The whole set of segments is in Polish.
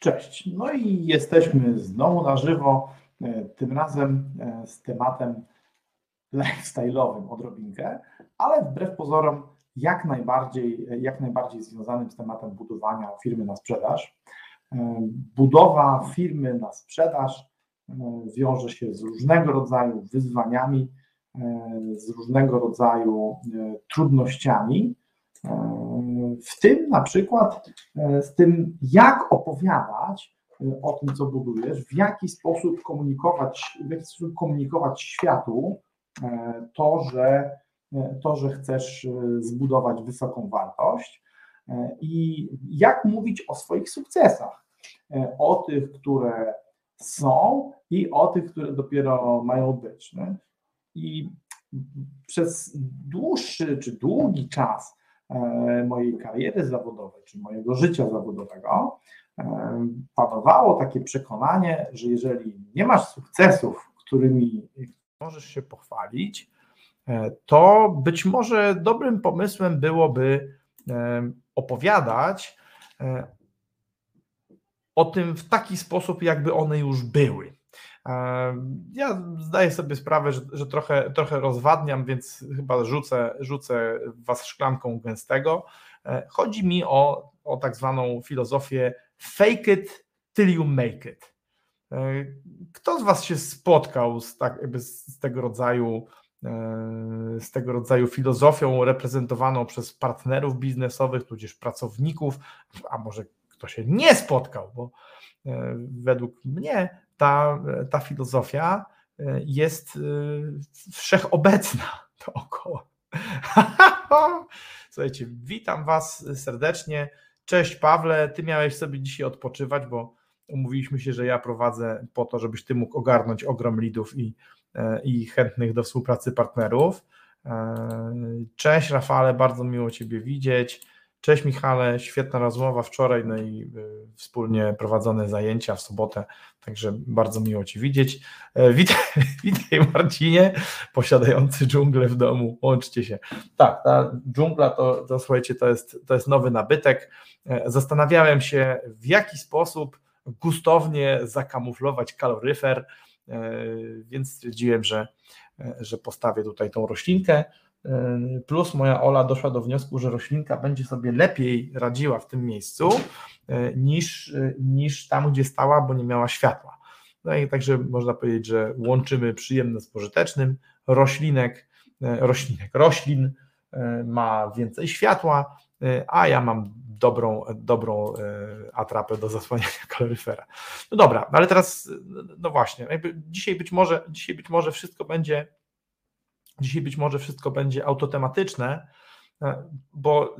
Cześć. No i jesteśmy znowu na żywo, e, tym razem e, z tematem lifestyle'owym odrobinkę, ale wbrew pozorom jak najbardziej, jak najbardziej związanym z tematem budowania firmy na sprzedaż. E, budowa firmy na sprzedaż wiąże się z różnego rodzaju wyzwaniami, z różnego rodzaju trudnościami, w tym na przykład e, z tym, jak opowiadać e, o tym, co budujesz, w jaki sposób komunikować, w jaki sposób komunikować światu e, to, że, to, że chcesz zbudować wysoką wartość i jak mówić o swoich sukcesach, o tych, które są i o tych, które dopiero mają być. I przez dłuższy czy długi czas mojej kariery zawodowej, czy mojego życia zawodowego, e, panowało takie przekonanie, że jeżeli nie masz sukcesów, którymi możesz się pochwalić, e, to być może dobrym pomysłem byłoby opowiadać o tym w taki sposób, jakby one już były. Ja zdaję sobie sprawę, że, że, trochę, trochę rozwadniam, więc chyba rzucę, rzucę Was szklanką gęstego. E, chodzi mi o, o tak zwaną filozofię fake it till you make it. E, kto z Was się spotkał z, tak, z tego rodzaju e, z tego rodzaju filozofią reprezentowaną przez partnerów biznesowych, tudzież pracowników, a może kto się nie spotkał, bo według mnie ta, ta filozofia e, jest e, wszechobecna dookoła. Słuchajcie, witam Was serdecznie. Cześć Pawle, Ty miałeś sobie dzisiaj odpoczywać, bo umówiliśmy się, że ja prowadzę po to, żebyś Ty mógł ogarnąć ogrom lidów i, e, i chętnych do współpracy partnerów. Cześć Rafale, bardzo miło Ciebie widzieć. Cześć Michale, świetna rozmowa wczoraj, no i y, wspólnie prowadzone zajęcia w sobotę, także bardzo miło Ci widzieć. E, witaj, witaj Marcinie, posiadający dżunglę w domu, łączcie się. Tak, ta dżungla to, to słuchajcie, to jest, to jest nowy nabytek. E, zastanawiałem się, w jaki sposób gustownie zakamuflować kaloryfer, e, więc stwierdziłem, że, że postawię tutaj tą roślinkę. Plus moja Ola doszła do wniosku, że roślinka będzie sobie lepiej radziła w tym miejscu e, niż, niż tam, gdzie stała, bo nie miała światła. No i także można powiedzieć, że łączymy przyjemne z pożytecznym. Roślinek, e, roślinek, roślin e, ma więcej światła, a ja mam dobrą, dobrą atrapę do zasłaniania kaloryfera. No dobra, ale teraz, no właśnie, dzisiaj być może, dzisiaj być może wszystko będzie Dzisiaj być może wszystko będzie autotematyczne, e, bo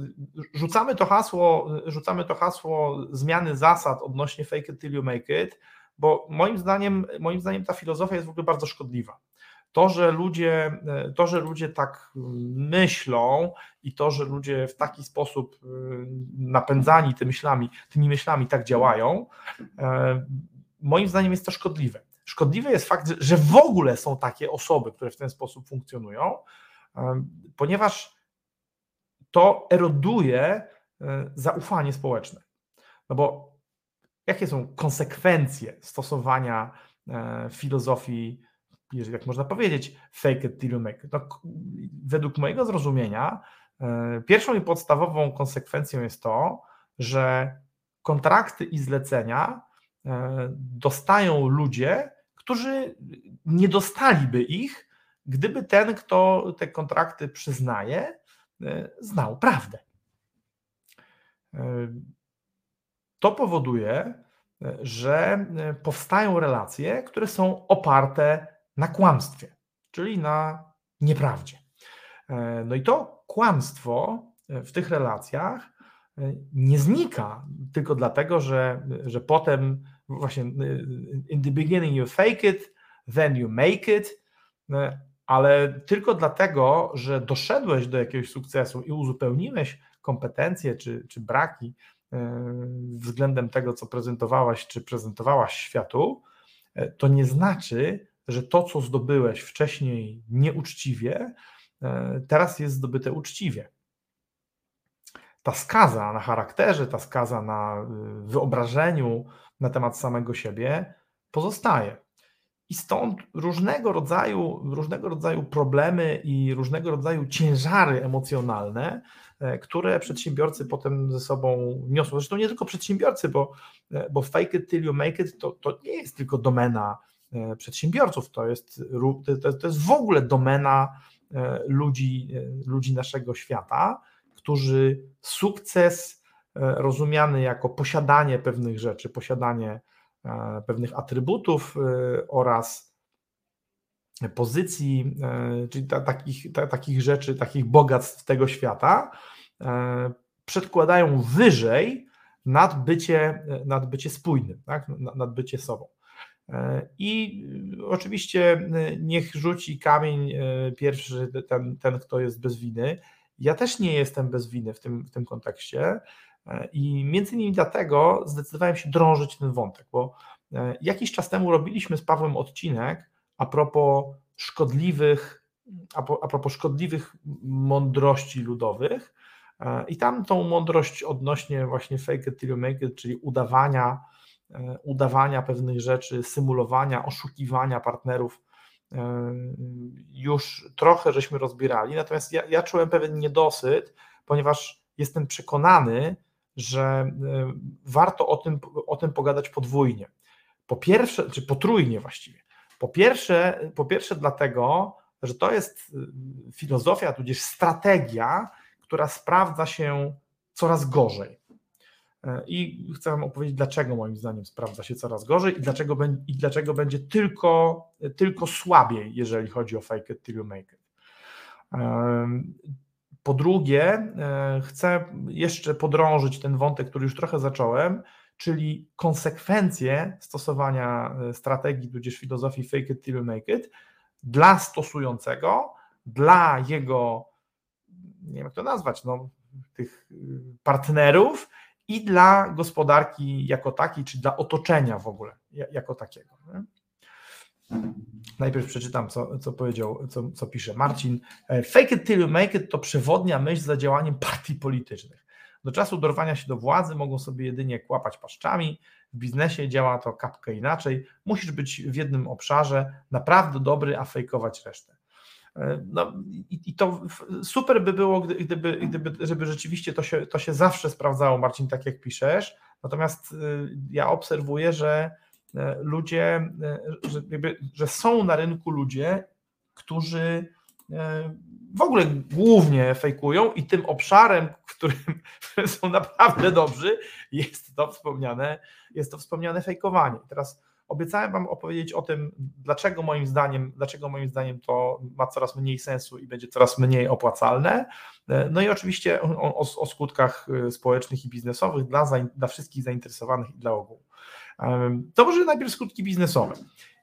rzucamy to hasło, rzucamy to hasło zmiany zasad odnośnie fake it till you make it, bo moim zdaniem, moim zdaniem ta filozofia jest w ogóle bardzo szkodliwa. To, że ludzie, e, to, że ludzie tak myślą i to, że ludzie w taki sposób e, napędzani tymi myślami, tymi myślami tak działają, moim zdaniem jest to szkodliwe. Szkodliwy jest fakt, że w ogóle są takie osoby, które w ten sposób funkcjonują, ponieważ to eroduje e, zaufanie społeczne. No bo jakie są konsekwencje stosowania e, filozofii, jeżeli jak można powiedzieć, fake it till you make it? No, według mojego zrozumienia, e, pierwszą i podstawową konsekwencją jest to, że kontrakty i zlecenia dostają ludzie, którzy nie dostaliby ich, gdyby ten, kto te kontrakty przyznaje, e, znał prawdę. E, to powoduje, e, że powstają relacje, które są oparte na kłamstwie, czyli na nieprawdzie. No i to kłamstwo w tych relacjach nie znika tylko dlatego, że, że potem właśnie in the beginning you fake it, then you make it, ale tylko dlatego, że doszedłeś do jakiegoś sukcesu i uzupełniłeś kompetencje czy, czy braki względem tego, co prezentowałaś czy prezentowałaś światu, to nie znaczy, że to, co zdobyłeś wcześniej nieuczciwie, teraz jest zdobyte uczciwie ta skaza na charakterze, ta skaza na y, wyobrażeniu na temat samego siebie pozostaje. I stąd różnego rodzaju, różnego rodzaju problemy i różnego rodzaju ciężary emocjonalne, e, które przedsiębiorcy potem ze sobą niosą. Zresztą nie tylko przedsiębiorcy, bo, e, bo fake it till you make it to, to nie jest tylko domena e, przedsiębiorców, to jest, to, jest w ogóle domena ludzi, ludzi naszego świata którzy sukces e, rozumiany jako posiadanie pewnych rzeczy, posiadanie e, pewnych atrybutów e, oraz pozycji, czyli ta, takich, ta, takich rzeczy, takich bogactw tego świata, przedkładają wyżej nad bycie, nad bycie spójnym, tak? nad bycie sobą. I oczywiście niech rzuci kamień pierwszy ten, ten, kto jest bez winy. Ja też nie jestem bez winy w tym, w tym kontekście e, i między innymi dlatego zdecydowałem się drążyć ten wątek, bo e, jakiś czas temu robiliśmy z Pawłem odcinek a propos szkodliwych, a propos szkodliwych mądrości ludowych e, i tam tą mądrość odnośnie właśnie fake it till you make it, czyli udawania, udawania pewnych rzeczy, symulowania, oszukiwania partnerów już trochę żeśmy rozbierali, natomiast ja, ja czułem pewien niedosyt, ponieważ jestem przekonany, że warto o tym, o tym pogadać podwójnie. Po pierwsze, czy potrójnie właściwie. Po pierwsze, po pierwsze dlatego, że to jest filozofia, tudzież strategia, która sprawdza się coraz gorzej. E, I chcę Wam opowiedzieć, dlaczego moim zdaniem sprawdza się coraz gorzej i dlaczego, i dlaczego będzie tylko, tylko słabiej, jeżeli chodzi o fake it till you make it. Po drugie, e, chcę jeszcze podrążyć ten wątek, który już trochę zacząłem, czyli konsekwencje stosowania e, strategii, tudzież filozofii fake it till you make it dla stosującego, dla jego, nie wiem jak to nazwać, no, tych partnerów i dla gospodarki jako takiej, czy dla otoczenia w ogóle jako takiego. Nie? Najpierw przeczytam, co, co powiedział, co, co pisze Marcin. E, Fake it till you make it to przewodnia myśl za działaniem partii politycznych. Do czasu dorwania się do władzy mogą sobie jedynie kłapać paszczami. W biznesie działa to kapkę inaczej. Musisz być w jednym obszarze naprawdę dobry, a fejkować resztę. E, no, i, i, to super by było, gdyby, gdyby, żeby rzeczywiście to się, to się zawsze sprawdzało, Marcin, tak jak piszesz. Natomiast y, ja obserwuję, że e, ludzie, e, że, jakby, że są na rynku ludzie, którzy w ogóle głównie fejkują i tym obszarem, w którym są naprawdę dobrzy, jest to wspomniane, jest to wspomniane fejkowanie. teraz Obiecałem Wam opowiedzieć o tym, dlaczego moim zdaniem, dlaczego moim zdaniem to ma coraz mniej sensu i będzie coraz mniej opłacalne. No i oczywiście o, o, o skutkach y, społecznych i biznesowych dla, dla wszystkich zainteresowanych i dla ogółu. To może najpierw skutki biznesowe.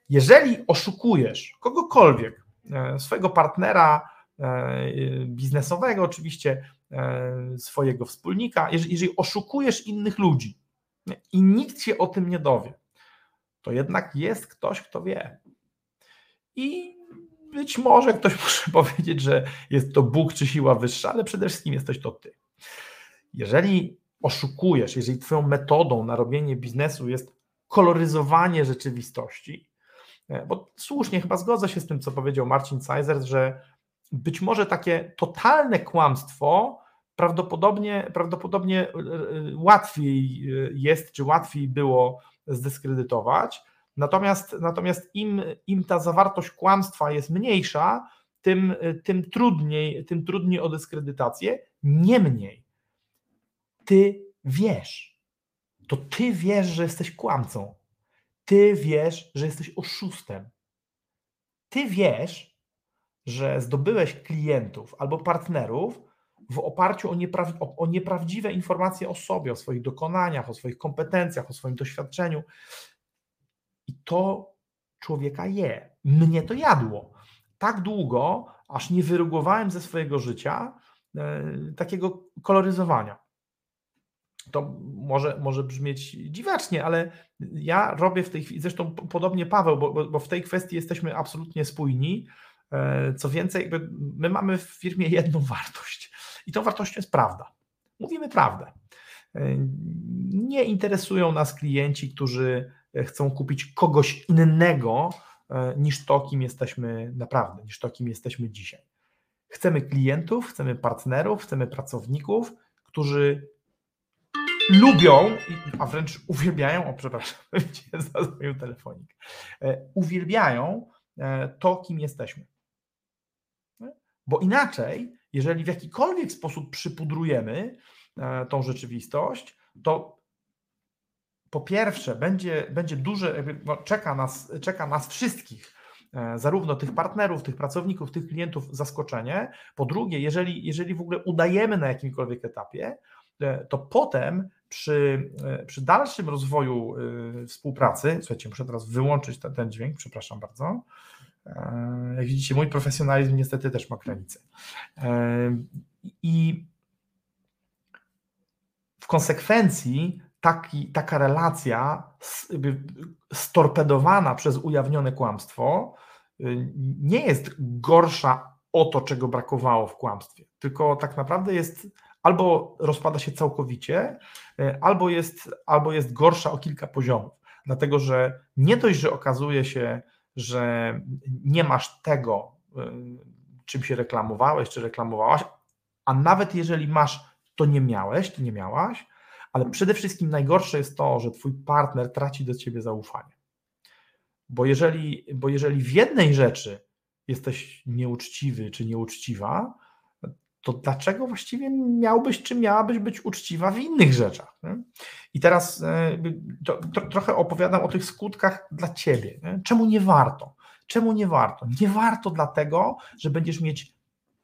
Jeżeli oszukujesz kogokolwiek, e, swojego partnera e, biznesowego, oczywiście e, swojego wspólnika, jeżeli oszukujesz innych ludzi i nikt się o tym nie dowie, to jednak jest ktoś, kto wie. I być może ktoś może powiedzieć, że jest to Bóg czy siła wyższa, ale przede wszystkim jesteś to ty. Jeżeli oszukujesz, jeżeli twoją metodą na robienie biznesu jest koloryzowanie rzeczywistości, e, bo słusznie chyba zgodzę się z tym, co powiedział Marcin Cajzer, że być może takie totalne kłamstwo prawdopodobnie, prawdopodobnie e, e, łatwiej jest, czy łatwiej było zdyskredytować. Natomiast, natomiast im, im ta zawartość kłamstwa jest mniejsza, tym, tym, trudniej, tym trudniej o dyskredytację. Niemniej, ty wiesz, to ty wiesz, że jesteś kłamcą. Ty wiesz, że jesteś oszustem. Ty wiesz, że zdobyłeś klientów albo partnerów w oparciu o, o, o, nieprawdziwe informacje o sobie, o swoich dokonaniach, o swoich kompetencjach, o swoim doświadczeniu. I to człowieka je. Mnie to jadło. Tak długo, aż nie wyrugowałem ze swojego życia e, takiego koloryzowania. To może, może brzmieć dziwacznie, ale ja robię w tej chwili, zresztą podobnie Paweł, bo, bo w tej kwestii jesteśmy absolutnie spójni. E, co więcej, my mamy w firmie jedną wartość i tą wartością jest prawda. Mówimy prawdę. E, nie interesują nas klienci, którzy chcą kupić kogoś innego e, niż to, kim jesteśmy naprawdę, niż to, kim jesteśmy dzisiaj. Chcemy klientów, chcemy partnerów, chcemy pracowników, którzy lubią, a wręcz uwielbiają, o przepraszam, zadzwonił telefonik, uwielbiają to, kim jesteśmy. Bo inaczej, jeżeli w jakikolwiek sposób przypudrujemy e, tą rzeczywistość, to po pierwsze będzie, będzie duże, no, czeka, nas, czeka nas wszystkich, e, zarówno tych partnerów, tych pracowników, tych klientów zaskoczenie. Po drugie, jeżeli, jeżeli w ogóle udajemy na jakimkolwiek etapie, e, to potem przy, przy dalszym rozwoju współpracy, słuchajcie, muszę teraz wyłączyć ten, ten dźwięk, przepraszam bardzo. E, jak widzicie, mój profesjonalizm niestety też ma granice. E, I w konsekwencji taki, taka relacja storpedowana przez ujawnione kłamstwo y, nie jest gorsza o to, czego brakowało w kłamstwie, tylko tak naprawdę jest albo rozpada się całkowicie, y, albo jest, albo jest gorsza o kilka poziomów. Dlatego, że nie dość, że okazuje się, że nie masz tego, y, czym się reklamowałeś, czy reklamowałaś, a nawet jeżeli masz, to nie miałeś, to nie miałaś, ale przede wszystkim najgorsze jest to, że twój partner traci do ciebie zaufanie. Bo jeżeli, bo jeżeli w jednej rzeczy jesteś nieuczciwy czy nieuczciwa, to dlaczego właściwie miałbyś czy miałabyś być uczciwa w innych rzeczach? Nie? I teraz e, to, to, trochę opowiadam o tych skutkach dla ciebie. Nie? Czemu nie warto? Czemu nie warto? Nie warto dlatego, że będziesz mieć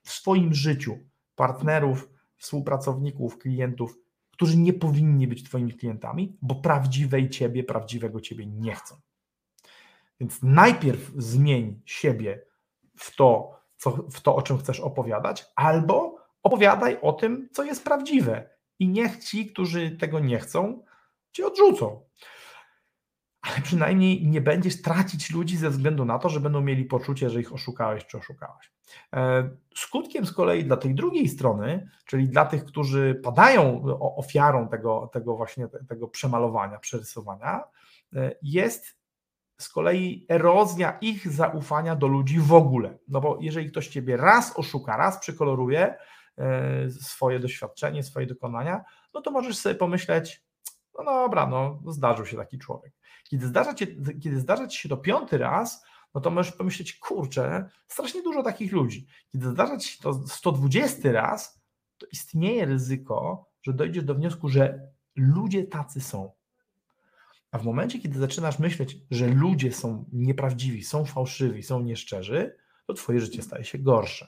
w swoim życiu partnerów, współpracowników, klientów, którzy nie powinni być Twoimi klientami, bo prawdziwej Ciebie, prawdziwego Ciebie nie chcą. Więc najpierw zmień siebie w to, co, w to, o czym chcesz opowiadać, albo opowiadaj o tym, co jest prawdziwe. I niech ci, którzy tego nie chcą, cię odrzucą. Ale przynajmniej nie będziesz tracić ludzi ze względu na to, że będą mieli poczucie, że ich oszukałeś czy oszukałaś. E, skutkiem z kolei dla tej drugiej strony, czyli dla tych, którzy padają ofiarą tego, tego właśnie tego przemalowania, przerysowania, e, jest z kolei erozja ich zaufania do ludzi w ogóle. No bo jeżeli ktoś ciebie raz oszuka, raz przekoloruje swoje doświadczenie, swoje dokonania, no to możesz sobie pomyśleć, no dobra, no zdarzył się taki człowiek. Kiedy zdarza, cię, kiedy zdarza ci się to piąty raz, no to możesz pomyśleć, kurczę, strasznie dużo takich ludzi. Kiedy zdarza ci się to 120 raz, to istnieje ryzyko, że dojdziesz do wniosku, że ludzie tacy są. A w momencie, kiedy zaczynasz myśleć, że ludzie są nieprawdziwi, są fałszywi, są nieszczerzy, to twoje życie staje się gorsze.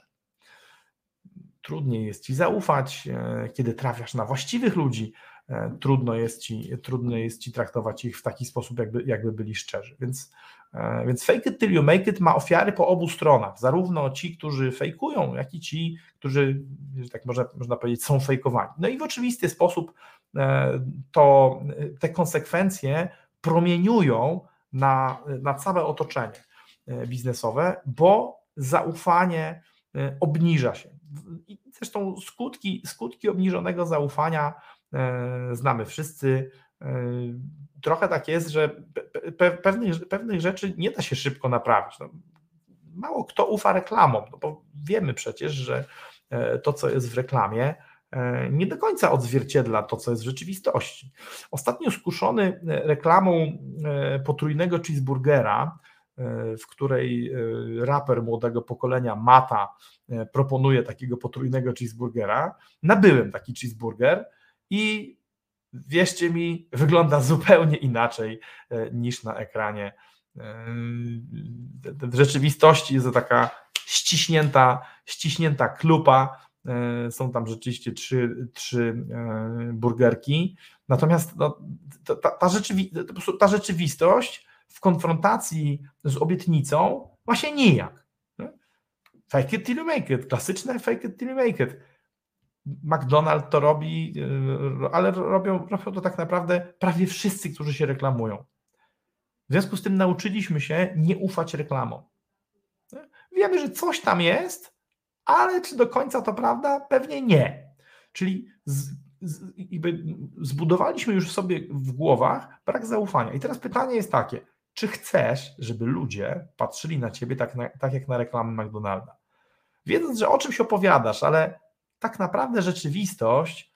Trudniej jest ci zaufać, e, kiedy trafiasz na właściwych ludzi, e, trudno jest ci, trudno jest ci traktować ich w taki sposób, jakby, jakby byli szczerzy. Więc, e, więc fake it till you make it ma ofiary po obu stronach. Zarówno ci, którzy fejkują, jak i ci, którzy, tak można, można powiedzieć, są fejkowani. No i w oczywisty sposób to te konsekwencje promieniują na, na całe otoczenie biznesowe, bo zaufanie obniża się. I zresztą skutki, skutki obniżonego zaufania e, znamy wszyscy. Trochę tak jest, że pewnych, pewnych rzeczy nie da się szybko naprawić. No, mało kto ufa reklamom, no bo wiemy przecież, że to, co jest w reklamie, E, nie do końca odzwierciedla to, co jest w rzeczywistości. Ostatnio skuszony e, reklamą e, potrójnego cheeseburgera, w której raper młodego pokolenia Mata proponuje takiego potrójnego cheeseburgera, nabyłem taki cheeseburger i wierzcie mi, wygląda zupełnie inaczej niż na ekranie. W rzeczywistości jest to taka ściśnięta, ściśnięta klupa, E, są tam rzeczywiście trzy, trzy e, burgerki. Natomiast no, ta, ta, rzeczywi ta rzeczywistość w konfrontacji z obietnicą właśnie nijak. Fake it till you make it, klasyczne fake it till you make it. McDonald's to robi, y, ale robią, robią to tak naprawdę prawie wszyscy, którzy się reklamują. W związku z tym nauczyliśmy się nie ufać reklamom. Wiemy, że coś tam jest, ale czy do końca to prawda? Pewnie nie. Czyli z, z, zbudowaliśmy już sobie w głowach brak zaufania. I teraz pytanie jest takie, czy chcesz, żeby ludzie patrzyli na ciebie tak, na, tak jak na reklamy McDonalda? Wiedząc, że o czymś opowiadasz, ale tak naprawdę rzeczywistość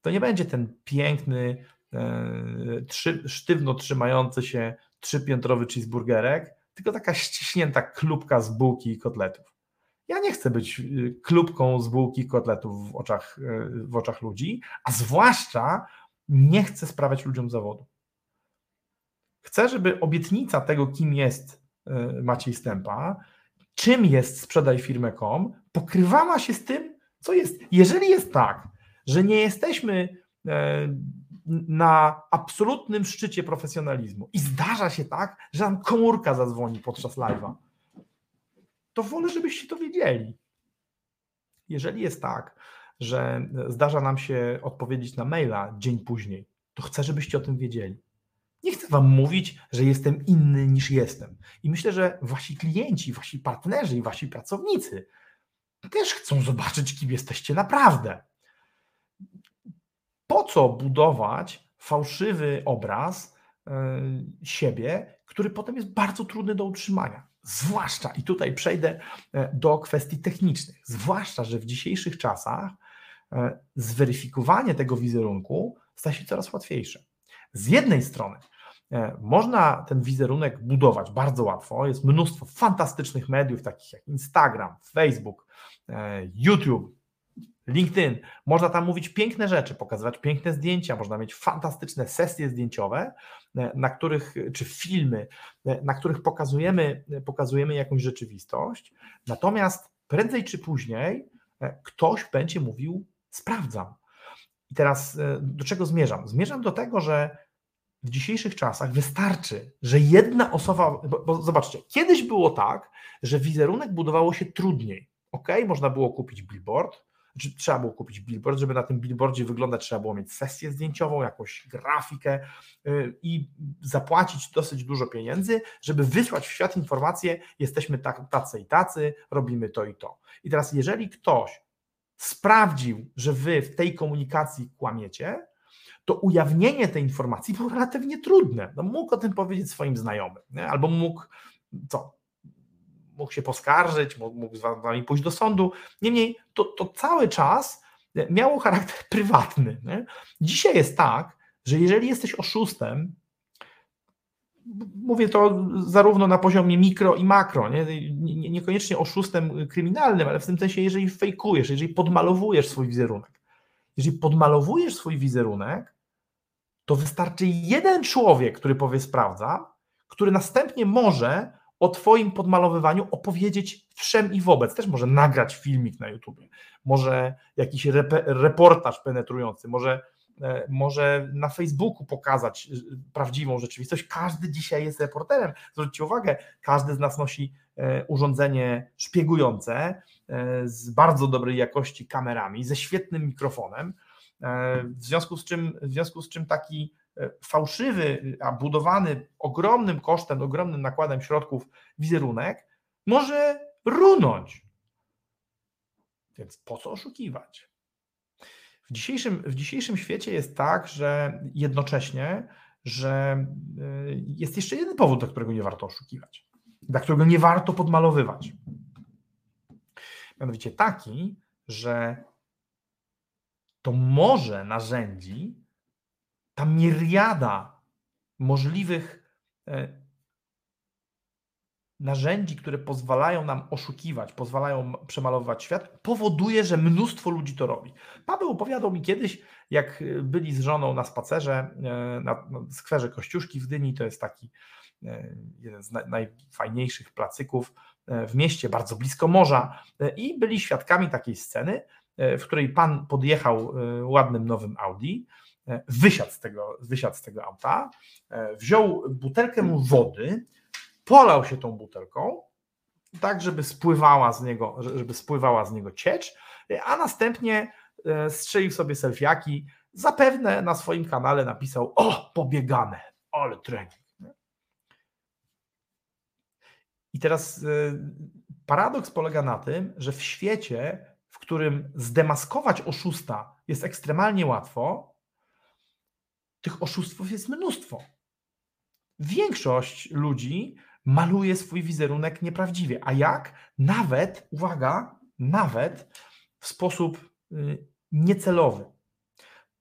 to nie będzie ten piękny, e, trzy, sztywno trzymający się trzypiętrowy cheeseburgerek, tylko taka ściśnięta klubka z bułki i kotletów. Ja nie chcę być y, klubką z bułki i kotletów w oczach, y, w oczach ludzi, a zwłaszcza nie chcę sprawiać ludziom zawodu. Chcę, żeby obietnica tego, kim jest y, Maciej Stępa, czym jest sprzedaj firmę.com, pokrywała się z tym, co jest. Jeżeli jest tak, że nie jesteśmy e, na absolutnym szczycie profesjonalizmu i zdarza się tak, że nam komórka zadzwoni podczas live'a, to wolę, żebyście to wiedzieli. Jeżeli jest tak, że zdarza nam się odpowiedzieć na maila dzień później, to chcę, żebyście o tym wiedzieli. Nie chcę Wam mówić, że jestem inny niż jestem. I myślę, że Wasi klienci, Wasi partnerzy i Wasi pracownicy też chcą zobaczyć, kim jesteście naprawdę. Po co budować fałszywy obraz yy, siebie, który potem jest bardzo trudny do utrzymania? Zwłaszcza, i tutaj przejdę e, do kwestii technicznych, zwłaszcza, że w dzisiejszych czasach e, zweryfikowanie tego wizerunku staje się coraz łatwiejsze. Z jednej strony e, można ten wizerunek budować bardzo łatwo. Jest mnóstwo fantastycznych mediów, takich jak Instagram, Facebook, YouTube, LinkedIn. Można tam mówić piękne rzeczy, pokazywać piękne zdjęcia, można mieć fantastyczne sesje zdjęciowe, e, na których, czy filmy, e, na których pokazujemy, e, pokazujemy jakąś rzeczywistość. Natomiast prędzej czy później ktoś będzie mówił: Sprawdzam. I teraz do czego zmierzam? Zmierzam do tego, że w dzisiejszych czasach wystarczy, że jedna osoba, bo, bo zobaczcie, kiedyś było tak, że wizerunek budowało się trudniej. Ok, można było kupić billboard, znaczy, trzeba było kupić billboard, żeby na tym billboardzie wyglądać, trzeba było mieć sesję zdjęciową, jakąś grafikę y, i zapłacić dosyć dużo pieniędzy, żeby wysłać w świat informację, jesteśmy tak, tacy i tacy, robimy to i to. I teraz, jeżeli ktoś sprawdził, że wy w tej komunikacji kłamiecie, to ujawnienie tej informacji było relatywnie trudne. No, mógł o tym powiedzieć swoim znajomym, nie? albo mógł co, mógł się poskarżyć, mógł z wami pójść do sądu. Niemniej to, to cały czas miało charakter prywatny. Nie? Dzisiaj jest tak, że jeżeli jesteś oszustem, mówię to zarówno na poziomie mikro i makro, nie? niekoniecznie oszustem kryminalnym, ale w tym sensie, jeżeli fejkujesz, jeżeli podmalowujesz swój wizerunek. Jeżeli podmalowujesz swój wizerunek, to wystarczy jeden człowiek, który powie sprawdza, który następnie może o Twoim podmalowywaniu opowiedzieć wszem i wobec. Też może nagrać filmik na YouTube, może jakiś reportaż penetrujący, może, może na Facebooku pokazać e, prawdziwą rzeczywistość. Każdy dzisiaj jest reporterem. Zwróćcie uwagę, każdy z nas nosi e, urządzenie szpiegujące z bardzo dobrej jakości kamerami, ze świetnym mikrofonem. W związku z czym, w związku z czym taki E, fałszywy, a budowany ogromnym kosztem, ogromnym nakładem środków wizerunek może runąć. Więc po co oszukiwać? W dzisiejszym, w dzisiejszym świecie jest tak, że jednocześnie, że e, jest jeszcze jeden powód, dla którego nie warto oszukiwać, dla którego nie warto podmalowywać. Mianowicie taki, że to morze narzędzi ta miriada możliwych e, narzędzi, które pozwalają nam oszukiwać, pozwalają przemalowywać świat, powoduje, że mnóstwo ludzi to robi. Paweł opowiadał mi kiedyś, jak byli z żoną na spacerze e, na, skwerze Kościuszki w Dyni, to jest taki e, jeden z najfajniejszych placyków w mieście, bardzo blisko morza i byli świadkami takiej sceny, w której pan podjechał ładnym nowym Audi, wysiadł z tego, wysiadł z tego auta, wziął butelkę wody, polał się tą butelką, tak żeby spływała z niego, żeby spływała z niego ciecz, a następnie strzelił sobie selfiaki, zapewne na swoim kanale napisał o, pobiegane, ale trening. I teraz paradoks polega na tym, że w świecie, w którym zdemaskować oszusta jest ekstremalnie łatwo, tych oszustwów jest mnóstwo. Większość ludzi maluje swój wizerunek nieprawdziwie. A jak? Nawet, uwaga, nawet w sposób y, niecelowy.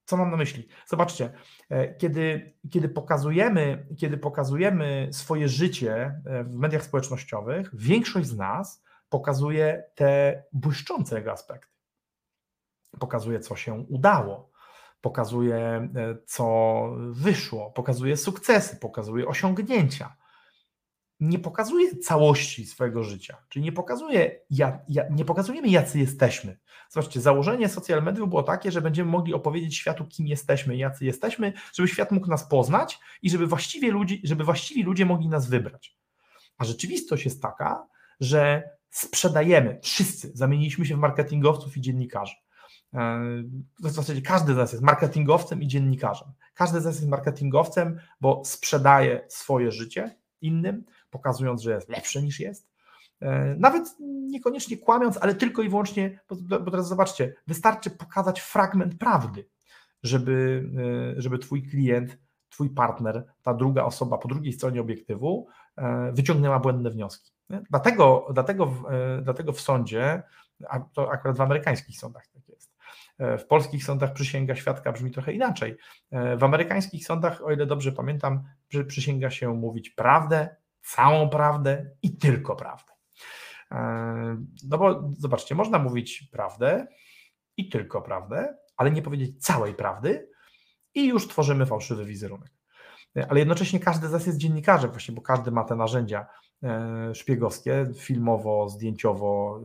Co mam na myśli? Zobaczcie, e, kiedy, kiedy, pokazujemy, kiedy pokazujemy swoje życie e, w mediach społecznościowych, większość z nas pokazuje te błyszczące jego aspekty. Pokazuje, co się udało, pokazuje, e, co wyszło, pokazuje sukcesy, pokazuje osiągnięcia nie pokazuje całości swojego życia, czyli nie, pokazuje, ja, ja, nie pokazujemy, jacy jesteśmy. Zobaczcie, założenie social mediów było takie, że będziemy mogli opowiedzieć światu, kim jesteśmy, jacy jesteśmy, żeby świat mógł nas poznać i żeby, właściwie ludzi, żeby właściwi ludzie mogli nas wybrać. A rzeczywistość jest taka, że sprzedajemy, wszyscy zamieniliśmy się w marketingowców i dziennikarzy. E, w zasadzie każdy z nas jest marketingowcem i dziennikarzem. Każdy z nas jest marketingowcem, bo sprzedaje swoje życie innym, pokazując, że jest lepszy niż jest. E, nawet niekoniecznie kłamiąc, ale tylko i wyłącznie, bo teraz zobaczcie, wystarczy pokazać fragment prawdy, żeby, e, żeby Twój klient, Twój partner, ta druga osoba po drugiej stronie obiektywu e, wyciągnęła błędne wnioski. Dlatego, dlatego, dlatego w sądzie, a to akurat w amerykańskich sądach tak jest, w polskich sądach przysięga świadka brzmi trochę inaczej. W amerykańskich sądach, o ile dobrze pamiętam, przysięga się mówić prawdę, całą prawdę i tylko prawdę. E, no bo zobaczcie, można mówić prawdę i tylko prawdę, ale nie powiedzieć całej prawdy i już tworzymy fałszywy wizerunek. E, ale jednocześnie każdy z nas jest dziennikarzem, właśnie, bo każdy ma te narzędzia e, szpiegowskie, filmowo, zdjęciowo,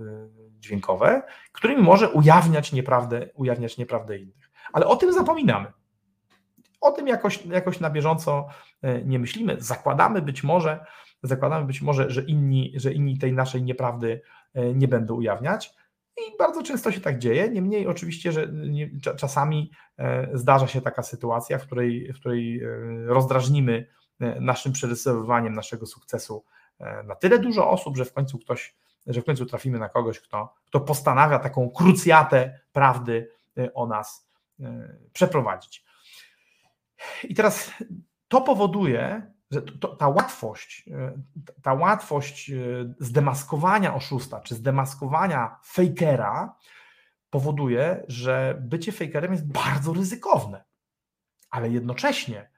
dźwiękowe, którymi może ujawniać nieprawdę, ujawniać nieprawdę innych. Ale o tym zapominamy. O tym jakoś, jakoś na bieżąco nie myślimy. Zakładamy być może, zakładamy być może, że inni, że inni tej naszej nieprawdy e, nie będą ujawniać. I bardzo często się tak dzieje. Niemniej, oczywiście, że czasami e, zdarza się taka sytuacja, w której, w której e, rozdrażnimy naszym przerysowywaniem naszego sukcesu na tyle dużo osób, że w końcu ktoś, że w końcu trafimy na kogoś, kto, kto postanawia taką krucjatę prawdy o nas przeprowadzić. I teraz to powoduje, że to, ta łatwość, e, ta łatwość e, zdemaskowania oszusta, czy zdemaskowania fejkera powoduje, że bycie fejkerem jest bardzo ryzykowne, ale jednocześnie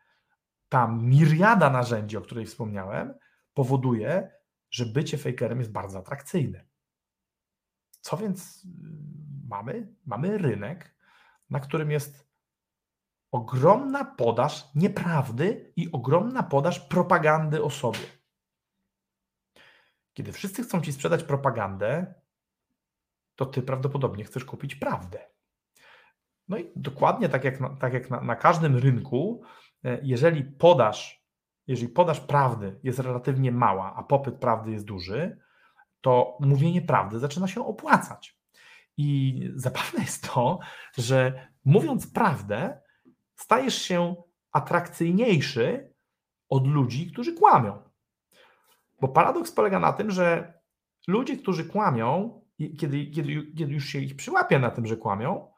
ta miriada narzędzi, o której wspomniałem, powoduje, że bycie fejkerem jest bardzo atrakcyjne. Co więc y, mamy? Mamy rynek, na którym jest ogromna podaż nieprawdy i ogromna podaż propagandy o sobie. Kiedy wszyscy chcą ci sprzedać propagandę, to ty prawdopodobnie chcesz kupić prawdę. No i dokładnie tak jak na, tak jak na, na każdym rynku, e, jeżeli podaż, jeżeli podaż prawdy jest relatywnie mała, a popyt prawdy jest duży, to mówienie prawdy zaczyna się opłacać. I zabawne jest to, że mówiąc prawdę, stajesz się atrakcyjniejszy od ludzi, którzy kłamią. Bo paradoks polega na tym, że ludzie, którzy kłamią, kiedy, kiedy, kiedy już się ich przyłapie na tym, że kłamią,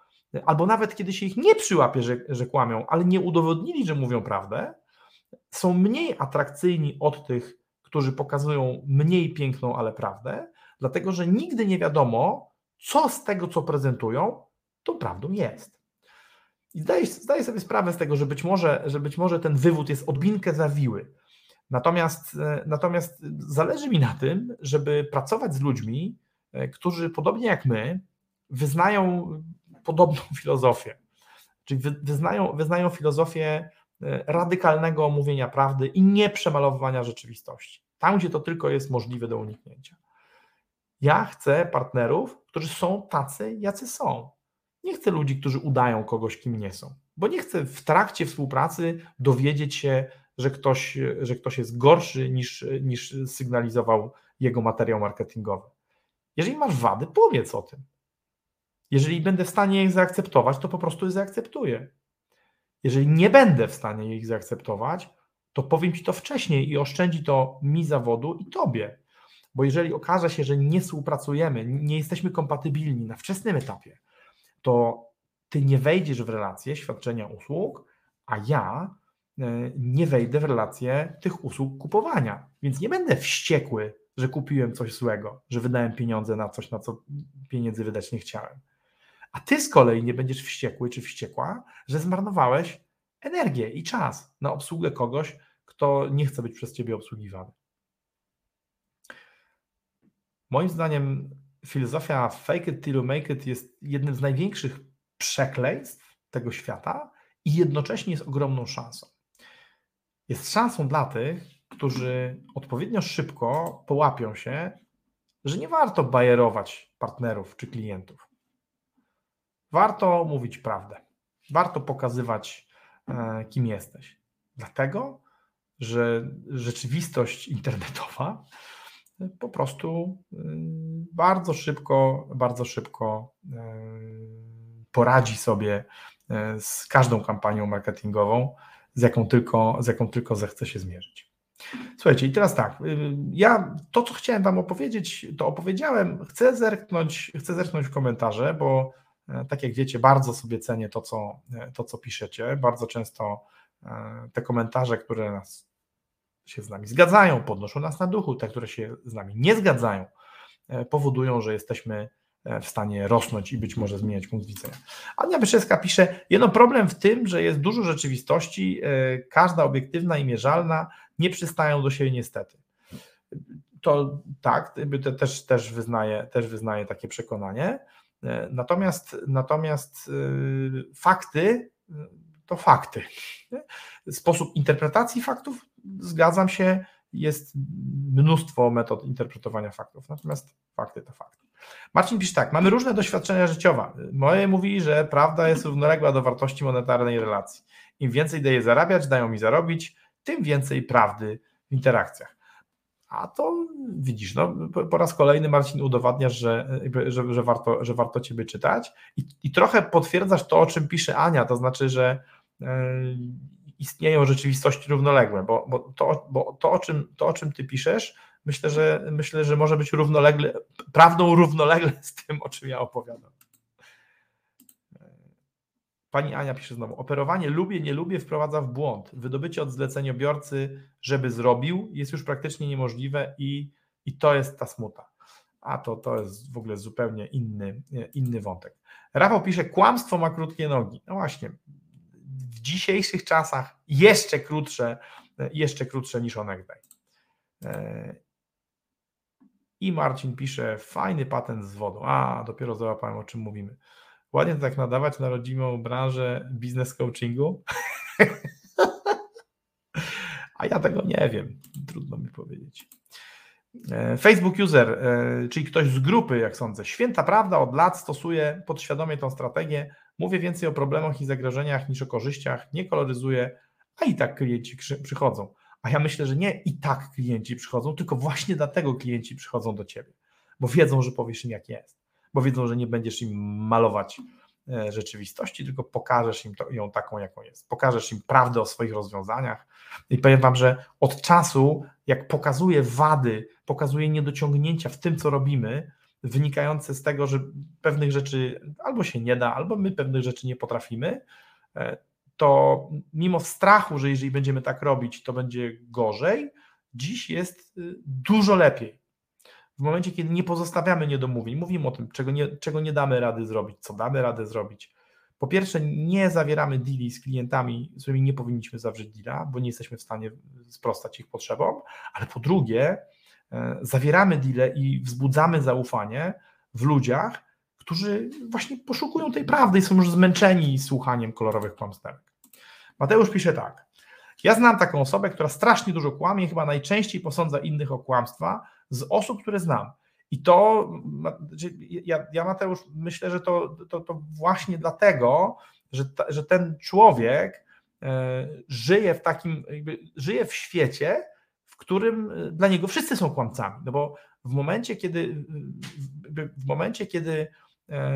albo nawet kiedy się ich nie przyłapie, że, że kłamią, ale nie udowodnili, że mówią prawdę, są mniej atrakcyjni od tych, którzy pokazują mniej piękną, ale prawdę, dlatego że nigdy nie wiadomo, co z tego, co prezentują, tą prawdą jest. I zdaję, zdaję sobie sprawę z tego, że być, może, że być może ten wywód jest odbinkę zawiły. Natomiast, e, natomiast zależy mi na tym, żeby pracować z ludźmi, e, którzy podobnie jak my wyznają podobną filozofię. Czyli wyznają, wyznają filozofię e, radykalnego mówienia prawdy i nie przemalowywania rzeczywistości. Tam, gdzie to tylko jest możliwe do uniknięcia. Ja chcę partnerów, którzy są tacy, jacy są. Nie chcę ludzi, którzy udają kogoś, kim nie są, bo nie chcę w trakcie współpracy dowiedzieć się, że ktoś, że ktoś jest gorszy niż, niż sygnalizował jego materiał marketingowy. Jeżeli masz wady, powiedz o tym. Jeżeli będę w stanie ich zaakceptować, to po prostu je zaakceptuję. Jeżeli nie będę w stanie ich zaakceptować, to powiem ci to wcześniej i oszczędzi to mi zawodu i tobie. Bo jeżeli okaże się, że nie współpracujemy, nie jesteśmy kompatybilni na wczesnym etapie, to ty nie wejdziesz w relację świadczenia usług, a ja e, nie wejdę w relację tych usług kupowania. Więc nie będę wściekły, że kupiłem coś złego, że wydałem pieniądze na coś, na co pieniędzy wydać nie chciałem. A ty z kolei nie będziesz wściekły czy wściekła, że zmarnowałeś energię i czas na obsługę kogoś, kto nie chce być przez ciebie obsługiwany. Moim zdaniem filozofia fake it till you make it jest jednym z największych przekleństw tego świata i jednocześnie jest ogromną szansą. Jest szansą dla tych, którzy odpowiednio szybko połapią się, że nie warto bajerować partnerów czy klientów. Warto mówić prawdę. Warto pokazywać, e, kim jesteś. Dlatego, że rzeczywistość internetowa po prostu y, bardzo szybko, bardzo szybko y, poradzi sobie y, z każdą kampanią marketingową, z jaką tylko, z jaką tylko zechce się zmierzyć. Słuchajcie, i teraz tak, ja to, co chciałem Wam opowiedzieć, to opowiedziałem. Chcę zerknąć, chcę zerknąć w komentarze, bo tak jak wiecie, bardzo sobie cenię to, co, to, co piszecie. Bardzo często te komentarze, które nas się z nami zgadzają, podnoszą nas na duchu, te, które się z nami nie zgadzają, e, powodują, że jesteśmy e, w stanie rosnąć i być może zmieniać punkt widzenia. Ania Wyszewska pisze, jedno problem w tym, że jest dużo rzeczywistości, e, każda obiektywna i mierzalna, nie przystają do siebie niestety. To tak, też, też, wyznaję, też wyznaję takie przekonanie. Natomiast, natomiast fakty to fakty. Sposób interpretacji faktów zgadzam się, jest mnóstwo metod interpretowania faktów, natomiast fakty to fakty. Marcin pisze tak, mamy różne doświadczenia życiowe. Moje mówi, że prawda jest równoległa do wartości monetarnej relacji. Im więcej daję zarabiać, dają mi zarobić, tym więcej prawdy w interakcjach. A to widzisz, no, po raz kolejny Marcin udowadniasz, że, że, że, warto, że warto Ciebie czytać i, i trochę potwierdzasz to, o czym pisze Ania, to znaczy, że istnieją rzeczywistości równoległe, bo, bo, to, bo to, o czym, to, o czym ty piszesz, myślę, że myślę, że może być równolegle, prawdą równolegle z tym, o czym ja opowiadam. Pani Ania pisze znowu, operowanie lubię, nie lubię wprowadza w błąd. Wydobycie od zleceniobiorcy, żeby zrobił, jest już praktycznie niemożliwe i, i to jest ta smuta. A to, to jest w ogóle zupełnie inny, inny wątek. Rafał pisze, kłamstwo ma krótkie nogi. No właśnie, w dzisiejszych czasach jeszcze krótsze, jeszcze krótsze niż onegdaj. E, I Marcin pisze, fajny patent z wodą. A, dopiero załapałem, o czym mówimy. Ładnie to tak nadawać na rodzimą branżę biznes coachingu. A ja tego nie wiem. Trudno mi powiedzieć. E, Facebook user, e, czyli ktoś z grupy, jak sądzę. Święta prawda, od lat stosuje podświadomie tą strategię. Mówię więcej o problemach i zagrożeniach niż o korzyściach, nie koloryzuję, a i tak klienci przychodzą. A ja myślę, że nie i tak klienci przychodzą, tylko właśnie dlatego klienci przychodzą do ciebie, bo wiedzą, że powiesz im jak jest, bo wiedzą, że nie będziesz im malować e, rzeczywistości, tylko pokażesz im to, ją taką, jaką jest. Pokażesz im prawdę o swoich rozwiązaniach. I powiem Wam, że od czasu, jak pokazuję wady, pokazuję niedociągnięcia w tym, co robimy, wynikające z tego, że pewnych rzeczy albo się nie da, albo my pewnych rzeczy nie potrafimy, e, to mimo strachu, że jeżeli będziemy tak robić, to będzie gorzej, dziś jest y, dużo lepiej. W momencie, kiedy nie pozostawiamy niedomówień, mówimy o tym, czego nie, czego nie damy rady zrobić, co damy radę zrobić. Po pierwsze, nie zawieramy deali z klientami, z którymi nie powinniśmy zawrzeć deala, bo nie jesteśmy w stanie sprostać ich potrzebom, ale po drugie, zawieramy deale i wzbudzamy zaufanie w ludziach, którzy właśnie poszukują tej prawdy i są już zmęczeni słuchaniem kolorowych kłamstewek. Mateusz pisze tak. Ja znam taką osobę, która strasznie dużo kłamie, chyba najczęściej posądza innych o kłamstwa z osób, które znam. I to, ja, ja Mateusz, myślę, że to, to, to właśnie dlatego że, ta, że ten człowiek e, żyje w takim, żyje w świecie, którym e, dla niego wszyscy są kłamcami. No bo w momencie, kiedy w momencie, kiedy e,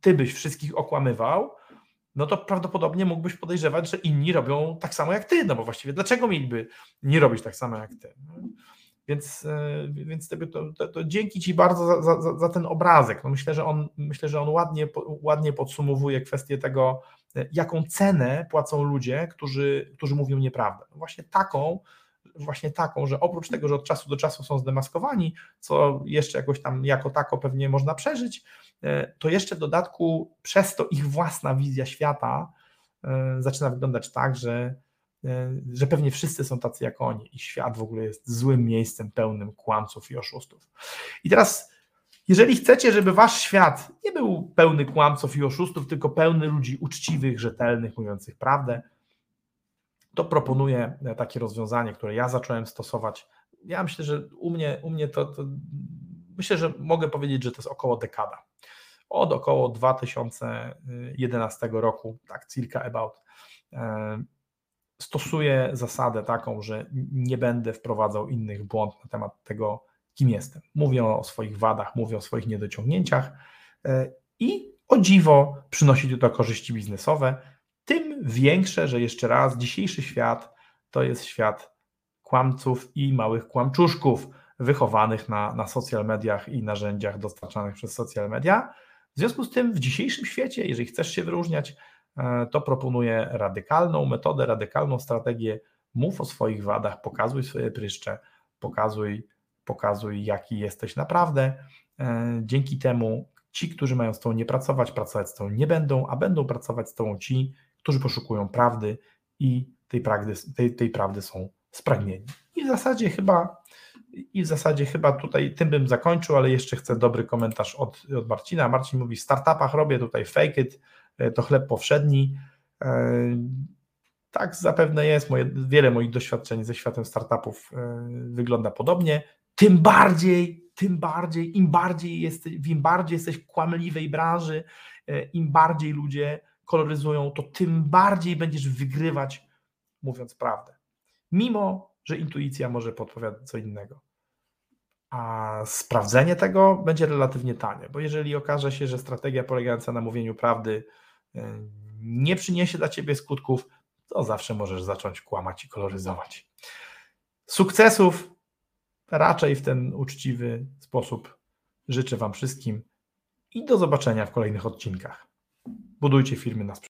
ty byś wszystkich okłamywał, no to prawdopodobnie mógłbyś podejrzewać, że inni robią tak samo jak ty, no bo właściwie dlaczego mieliby nie robić tak samo jak ty? No, więc, e, więc to, to, to dzięki Ci bardzo za, za, za, ten obrazek. No myślę, że on, myślę, że on ładnie, ładnie podsumowuje kwestię tego, e, jaką cenę płacą ludzie, którzy, którzy mówią nieprawdę. No właśnie taką, właśnie taką, że oprócz tego, że od czasu do czasu są zdemaskowani, co jeszcze jakoś tam jako tako pewnie można przeżyć, e, to jeszcze w dodatku przez to ich własna wizja świata zaczyna wyglądać tak, że E, że pewnie wszyscy są tacy jak oni i świat w ogóle jest złym miejscem pełnym kłamców i oszustów. I teraz, jeżeli chcecie, żeby wasz świat nie był pełny kłamców i oszustów, tylko pełny ludzi uczciwych, rzetelnych, mówiących prawdę, to proponuję takie rozwiązanie, które ja zacząłem stosować. Ja myślę, że u mnie, u mnie to, to myślę, że mogę powiedzieć, że to jest około dekada. Od około 2011 roku, tak, circa about e, stosuję zasadę taką, że nie będę wprowadzał innych błąd na temat tego, kim jestem. Mówię o swoich wadach, mówię o swoich niedociągnięciach e, i o dziwo przynosi to korzyści biznesowe, tym większe, że jeszcze raz dzisiejszy świat to jest świat kłamców i małych kłamczuszków wychowanych na, na social mediach i narzędziach dostarczanych przez social media. W związku z tym w dzisiejszym świecie, jeżeli chcesz się wyróżniać, E, to proponuję radykalną metodę, radykalną strategię. Mów o swoich wadach, pokazuj swoje pryszcze, pokazuj, pokazuj jaki jesteś naprawdę. E, dzięki temu ci, którzy mają z tobą nie pracować, pracować z tobą nie będą, a będą pracować z tobą ci, którzy poszukują prawdy i tej prawdy, tej, tej prawdy są spragnieni. I w zasadzie chyba i w zasadzie chyba tutaj tym bym zakończył, ale jeszcze chcę dobry komentarz od, od Marcina. Marcin mówi: W startupach robię tutaj fake it, E, to chleb powszedni. E, tak zapewne jest, moje, wiele moich doświadczeń ze światem startupów e, wygląda podobnie. Tym bardziej, tym bardziej, im bardziej jesteś, im bardziej jesteś w kłamliwej branży, im bardziej ludzie koloryzują, to tym bardziej będziesz wygrywać, mówiąc prawdę. Mimo, że intuicja może podpowiadać co innego. A sprawdzenie tego będzie relatywnie tanie, bo jeżeli okaże się, że strategia polegająca na mówieniu prawdy E, nie przyniesie dla ciebie skutków, to zawsze możesz zacząć kłamać i koloryzować. Sukcesów raczej w ten uczciwy sposób życzę Wam wszystkim i do zobaczenia w kolejnych odcinkach. Budujcie firmy na sprzedaż.